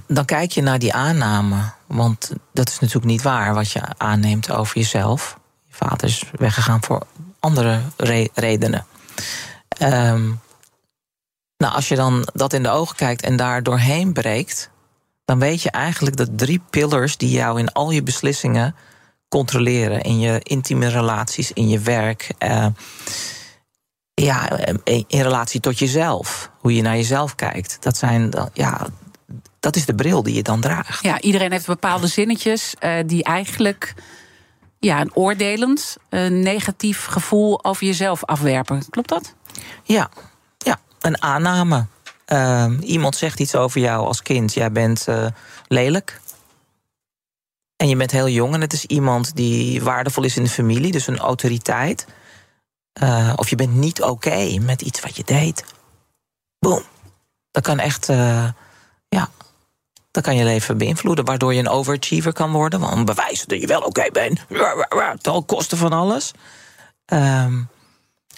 dan kijk je naar die aanname. Want dat is natuurlijk niet waar wat je aanneemt over jezelf. Je vader is weggegaan voor andere redenen. Um, nou, als je dan dat in de ogen kijkt en daar doorheen breekt, dan weet je eigenlijk dat drie pillars die jou in al je beslissingen controleren, in je intieme relaties, in je werk, uh, ja, in relatie tot jezelf, hoe je naar jezelf kijkt, dat zijn, ja, dat is de bril die je dan draagt. Ja, iedereen heeft bepaalde zinnetjes uh, die eigenlijk ja, een oordelend, een negatief gevoel over jezelf afwerpen. Klopt dat? Ja, een aanname. Uh, iemand zegt iets over jou als kind. Jij bent uh, lelijk. En je bent heel jong en het is iemand die waardevol is in de familie, dus een autoriteit. Uh, of je bent niet oké met iets wat je deed. Boom. Dat kan echt, ja, dat kan je leven beïnvloeden. Waardoor je een overachiever kan worden. Want bewijzen dat je wel oké bent. Ten kosten van alles. Um,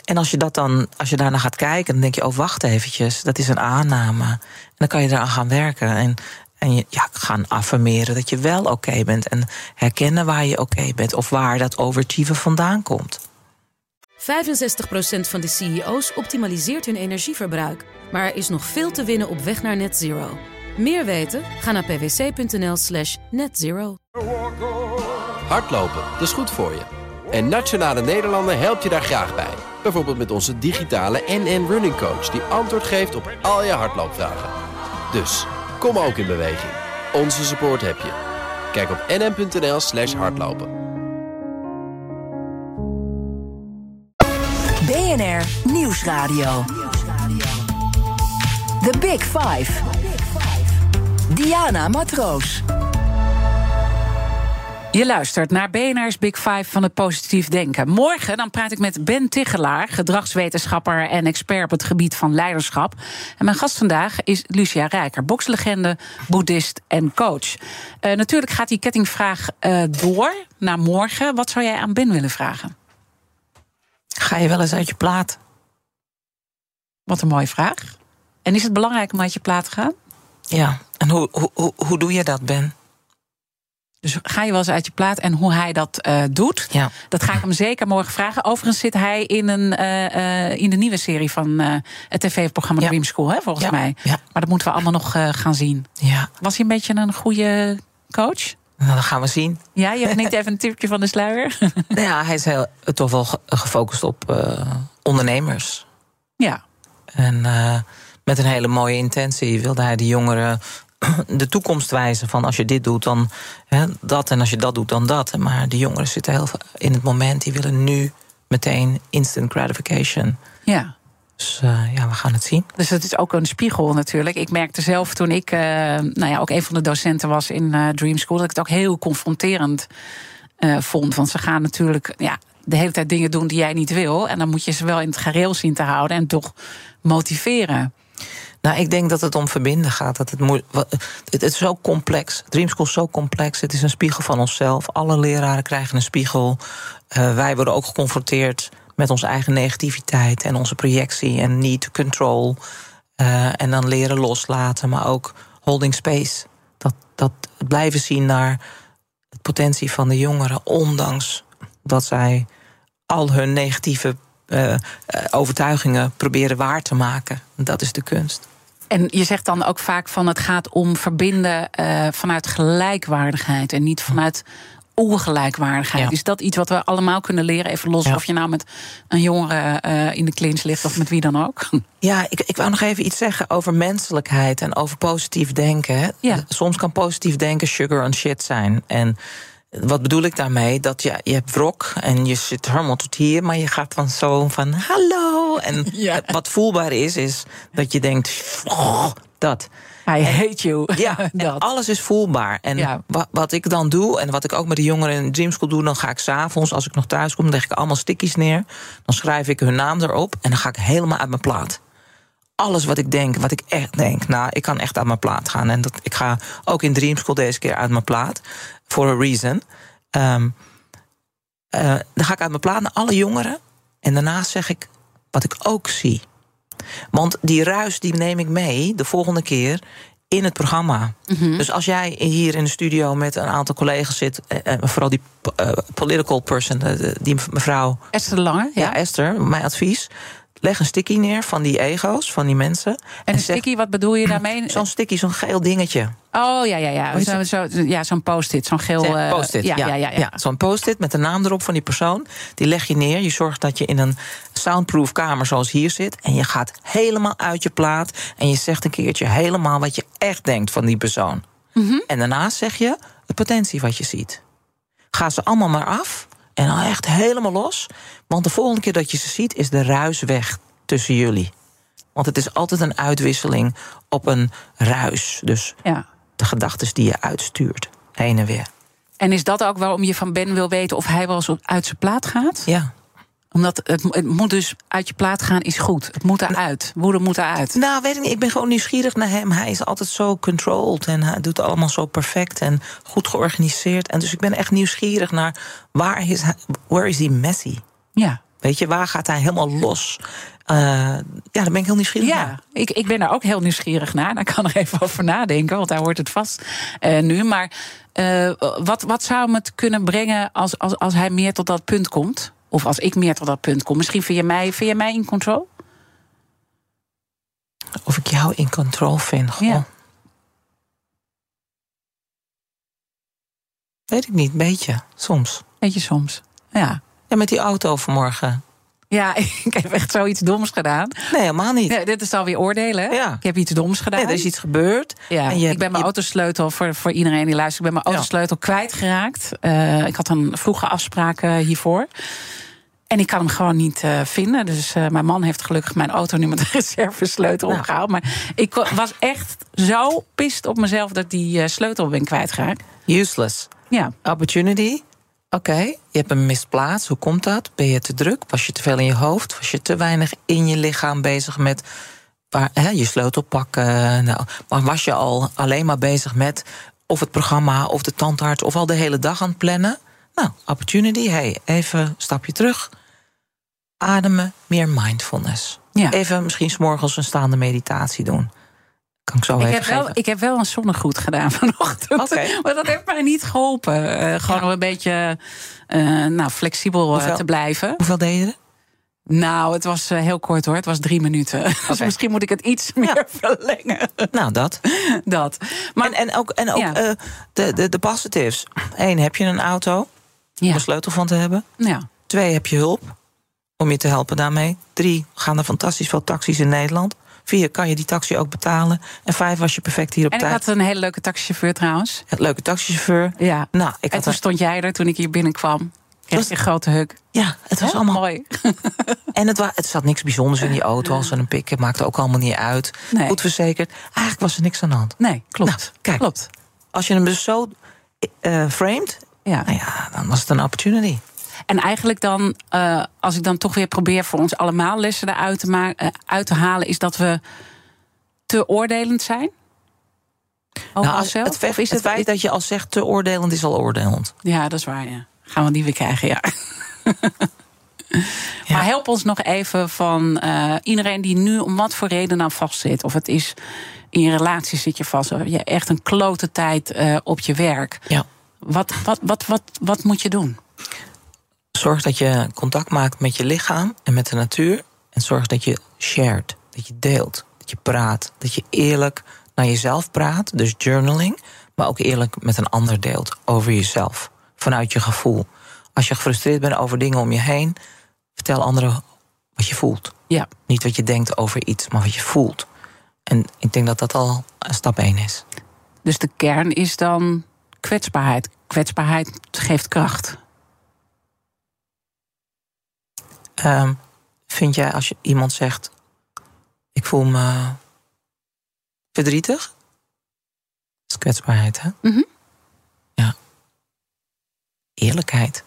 en als je, dat dan, als je daarna gaat kijken, dan denk je: oh, wacht eventjes, dat is een aanname. En dan kan je eraan gaan werken. En, en je ja, gaan affirmeren dat je wel oké bent. En herkennen waar je oké bent of waar dat overachieven vandaan komt. 65% van de CEO's optimaliseert hun energieverbruik. Maar er is nog veel te winnen op weg naar net zero. Meer weten? Ga naar pwc.nl/slash netzero. Hardlopen, dat is goed voor je. En Nationale Nederlanden helpt je daar graag bij. Bijvoorbeeld met onze digitale NN Running Coach... die antwoord geeft op al je hardloopvragen. Dus, kom ook in beweging. Onze support heb je. Kijk op nn.nl slash hardlopen. BNR Nieuwsradio. The Big Five. Diana Matroos. Je luistert naar BNR's Big Five van het positief denken. Morgen dan praat ik met Ben Tigelaar, gedragswetenschapper en expert op het gebied van leiderschap. En mijn gast vandaag is Lucia Rijker, bokslegende, boeddhist en coach. Uh, natuurlijk gaat die kettingvraag uh, door naar morgen. Wat zou jij aan Ben willen vragen? Ga je wel eens uit je plaat? Wat een mooie vraag. En is het belangrijk om uit je plaat te gaan? Ja, en hoe, hoe, hoe, doe je dat, Ben? Dus ga je wel eens uit je plaat en hoe hij dat uh, doet. Ja. Dat ga ik hem zeker morgen vragen. Overigens zit hij in, een, uh, uh, in de nieuwe serie van het tv-programma ja. Dream School, hè, volgens ja. mij. Ja. Maar dat moeten we allemaal nog gaan zien. Ja. Was hij een beetje een goede coach? Nou, dat gaan we zien. Ja, je hebt niet even een tipje van de sluier. nou *laughs* ja, hij is heel, toch wel gefocust op ondernemers. Ja. En met een hele mooie intentie wilde hij de jongeren *clears throat* de toekomst wijzen. Van als je dit doet, dan hè, dat. En als je dat doet, dan dat. Maar de jongeren zitten heel in het moment. Die willen nu meteen instant gratification. Ja. Dus uh, ja, we gaan het zien. Dus het is ook een spiegel natuurlijk. Ik merkte zelf toen ik uh, nou ja, ook een van de docenten was in uh, Dream School... dat ik het ook heel confronterend vond. Want ze gaan natuurlijk ja, de hele tijd dingen doen die jij niet wil. En dan moet je ze wel in het gareel zien te houden en toch motiveren. Nou, ik denk dat het om verbinden gaat. Dat het, het is zo complex. Dreamschool is zo complex. Het is een spiegel van onszelf. Alle leraren krijgen een spiegel. Uh, wij worden ook geconfronteerd met onze eigen negativiteit en onze projectie en need to control. Uh, en dan leren loslaten, maar ook holding space. Dat, dat blijven zien naar de potentie van de jongeren, ondanks dat zij al hun negatieve uh, overtuigingen proberen waar te maken. Dat is de kunst. En je zegt dan ook vaak van het gaat om verbinden uh, vanuit gelijkwaardigheid en niet vanuit ongelijkwaardigheid. Ja. Is dat iets wat we allemaal kunnen leren? Even los Ja. of je nou met een jongere uh, in de clinch ligt of met wie dan ook. *laughs* Ja, ik, ik wou nog even iets zeggen over menselijkheid en over positief denken. Ja. Soms kan positief denken sugar on shit zijn. En wat bedoel ik daarmee? Dat je, je hebt wrok en je zit helemaal tot hier, maar je gaat dan zo van hallo. En *laughs* Ja. wat voelbaar is, is dat je denkt, "Oh, dat. I hate you. *laughs* Ja, *laughs* dat. alles is voelbaar. En Ja. wa- wat ik dan doe, en wat ik ook met de jongeren in Dream School doe, dan ga ik s'avonds, als ik nog thuis kom, leg ik allemaal stickies neer. Dan schrijf ik hun naam erop en dan ga ik helemaal uit mijn plaat. Alles wat ik denk, wat ik echt denk, nou, ik kan echt uit mijn plaat gaan. En dat, ik ga ook in Dream School deze keer uit mijn plaat. For a reason. Ehm, eh, dan ga ik uit mijn plaat naar alle jongeren. En daarna zeg ik wat ik ook zie. Want die ruis die neem ik mee de volgende keer in het programma. Dus als jij hier in de studio met een aantal collega's zit, eh, eh, vooral die political person, die mevrouw Esther Lange, ja. ja, Esther, mijn advies. Leg een sticky neer van die ego's, van die mensen. en een zeg- sticky, wat bedoel je daarmee? *clears throat* Zo'n sticky, zo'n geel dingetje. Oh ja, ja, ja. Zo, zo, ja zo'n post-it, zo'n geel. Zeg, eh, post-it. Ja, ja, ja. ja. Zo'n post-it met de naam erop van die persoon. Die leg je neer. Je zorgt dat je in een soundproof kamer zoals hier zit. En je gaat helemaal uit je plaat. En je zegt een keertje helemaal wat je echt denkt van die persoon. Mhm. En daarna zeg je de potentie wat je ziet. Ga ze allemaal maar af. En dan echt helemaal los. Want de volgende keer dat je ze ziet, is de ruis weg tussen jullie. Want het is altijd een uitwisseling op een ruis. Dus ja. de gedachten die je uitstuurt. Heen en weer. En is dat ook waarom je van Ben wil weten of hij wel eens uit zijn plaat gaat? Ja. Omdat het, het moet dus uit je plaat gaan is goed. Het moet eruit. Woede moet eruit. Nou, weet ik niet. Ik ben gewoon nieuwsgierig naar hem. Hij is altijd zo controlled en hij doet allemaal zo perfect en goed georganiseerd. En dus ik ben echt nieuwsgierig naar waar is hij, where is he messy? Ja. Weet je, waar gaat hij helemaal los? Eh, ja, daar ben ik heel nieuwsgierig naar. Ja, ik, ik ben daar ook heel nieuwsgierig naar. Daar kan ik even over nadenken, want daar hoort het vast eh, nu. Maar eh, wat, wat zou hem het kunnen brengen als, als, als hij meer tot dat punt komt? Of als ik meer tot dat punt kom? Misschien vind je mij, vind je mij in control? Of ik jou in control vind. Goh. Ja. Weet ik niet, een beetje. Soms. Weet je soms. Ja. Ja, met die auto vanmorgen. Ja, *laughs* ik heb echt zoiets doms gedaan. Nee, helemaal niet. Dit is alweer oordelen. Ja. Ik heb iets doms gedaan. Nee, er is iets gebeurd. Ja, En je- ik ben mijn je- autosleutel, voor, voor iedereen die luistert... ik ben mijn autosleutel kwijtgeraakt. Eh, ik had een vroege afspraak eh, hiervoor. En ik kan hem gewoon niet eh, vinden. Dus eh, mijn man heeft gelukkig mijn auto nu met een *laughs* reservesleutel Nou. opgehaald. Maar ik wa- was echt zo pist op mezelf... dat die eh, sleutel ben kwijtgeraakt. Useless. Ja. Opportunity. Oké, je hebt hem misplaatst. Hoe komt dat? Ben je te druk? Was je te veel in je hoofd? Was je te weinig in je lichaam bezig met waar, hè, je sleutel pakken? Nou, maar was je al alleen maar bezig met of het programma of de tandarts of al de hele dag aan het plannen? Nou, opportunity. Hey, even een stapje terug. Ademen, meer mindfulness. Ja. Even misschien s'morgens een staande meditatie doen. Kan ik zo Ik heb, wel, ik heb wel een zonnegoed gedaan *laughs* vanochtend. Maar dat heeft mij niet geholpen. Eh, gewoon om een beetje eh, nou, flexibel eh, Hoeveel? te blijven. Hoeveel deed je? Nou, het was heel kort hoor. Het was drie minuten. *laughs* Dus misschien moet ik het iets meer *laughs* verlengen. Nou, dat. Dat. Maar en, en ook, en ook Ja. de, de, de positives. Eén, heb je een auto om een sleutel van te hebben? ja. Twee, heb je hulp om je te helpen daarmee? Drie, gaan er fantastisch veel taxis in Nederland? Vier, kan je die taxi ook betalen? En vijf, was je perfect hier op En ik tijd? had een hele leuke taxichauffeur trouwens. Een leuke taxichauffeur. Ja. Nou, ik en had toen een- stond jij er toen ik hier binnenkwam. Kreeg Was- een grote huk. Ja, het was allemaal... mooi. *laughs* En het, wa, het zat niks bijzonders in die auto. Als ze een pikken, maakte ook allemaal niet uit. Nee. Goed verzekerd. Eigenlijk was er niks aan de hand. Nee, klopt. Nou, kijk. Klopt. Als je hem dus zo eh framed... Ja. Nou ja, dan was het een opportunity. En eigenlijk dan, eh, als ik dan toch weer probeer voor ons allemaal lessen eruit te, ma- eh, uit te halen, is dat we te oordelend zijn? Over Nou, onszelf? het, feit, Of is het feit dat je al zegt te oordelend is al oordelend. Ja, dat is waar, ja. Gaan we die weer krijgen, ja. *laughs* Ja. Maar help ons nog even van eh, iedereen die nu om wat voor reden dan vastzit. Of het is in je relatie zit je vast. Of je echt een klote tijd op je werk. Ja. Wat, wat, wat, wat, wat moet je doen? Zorg dat je contact maakt met je lichaam en met de natuur. En zorg dat je shared, dat je deelt, dat je praat. Dat je eerlijk naar jezelf praat, dus journaling. Maar ook eerlijk met een ander deelt over jezelf. Vanuit je gevoel. Als je gefrustreerd bent over dingen om je heen, vertel anderen wat je voelt. Ja. Niet wat je denkt over iets, maar wat je voelt. En ik denk dat dat al stap één is. Dus de kern is dan kwetsbaarheid. Kwetsbaarheid geeft kracht. Ehm, vind jij als je iemand zegt: Ik voel me verdrietig? Dat is kwetsbaarheid, hè? Mhm. Ja. Eerlijkheid.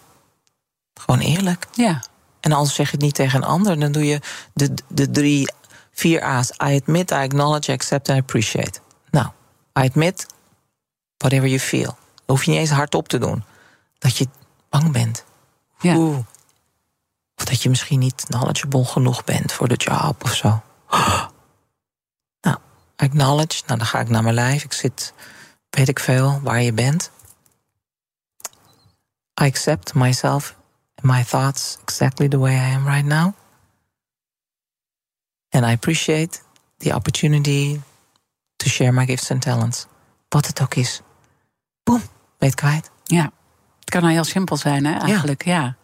Gewoon eerlijk. Ja. En anders zeg je het niet tegen een ander, dan doe je de, de drie, vier A's. I admit, I acknowledge, I accept I appreciate. Nou, I admit, whatever you feel. Dat hoef je niet eens hardop te doen. Dat je bang bent. Ja. Oeh. Of dat je misschien niet knowledgeable genoeg bent voor de job of zo. *gasps* Nou, acknowledge. Nou, dan ga ik naar mijn lijf. Ik zit, weet ik veel, waar je bent. I accept myself and my thoughts exactly the way I am right now. And I appreciate the opportunity to share my gifts and talents. Wat het ook is. Boom, weet kwijt. ja. Het kan nou heel simpel zijn, hè, eigenlijk. Ja.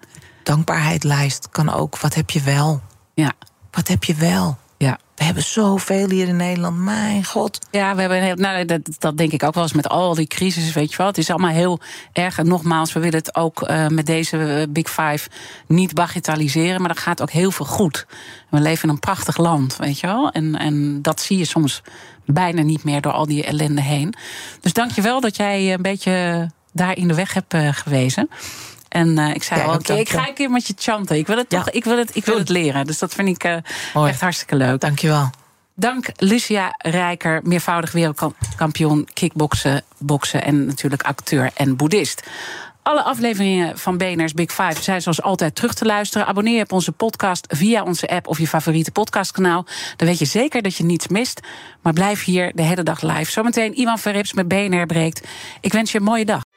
Dankbaarheidlijst kan ook. Wat heb je wel? Ja. Wat heb je wel? Ja. We hebben zoveel hier in Nederland. Mijn god. Ja, we hebben een heel, nou, dat, dat denk ik ook wel eens met al die crisis, weet je wel. Het is allemaal heel erg. En nogmaals, we willen het ook eh, met deze eh, Big Five niet bagatelliseren. Maar er gaat ook heel veel goed. We leven in een prachtig land, weet je wel. En, en dat zie je soms bijna niet meer door al die ellende heen. Dus dank je wel dat jij een beetje daar in de weg hebt eh, gewezen. En eh, ik zei al, oké, ik dank je. ga een keer met je chanten. Ik wil het toch, ik wil het, ik wil het leren. Dus dat vind ik eh, echt hartstikke leuk. Dankjewel. Dank Lucia Rijker, meervoudig wereldkampioen kickboksen, boksen en natuurlijk acteur en boeddhist. Alle afleveringen van BNR's Big Five zijn zoals altijd terug te luisteren. Abonneer je op onze podcast via onze app of je favoriete podcastkanaal. Dan weet je zeker dat je niets mist. Maar blijf hier de hele dag live. Zometeen Ivan Verrips met BNR breekt. Ik wens je een mooie dag.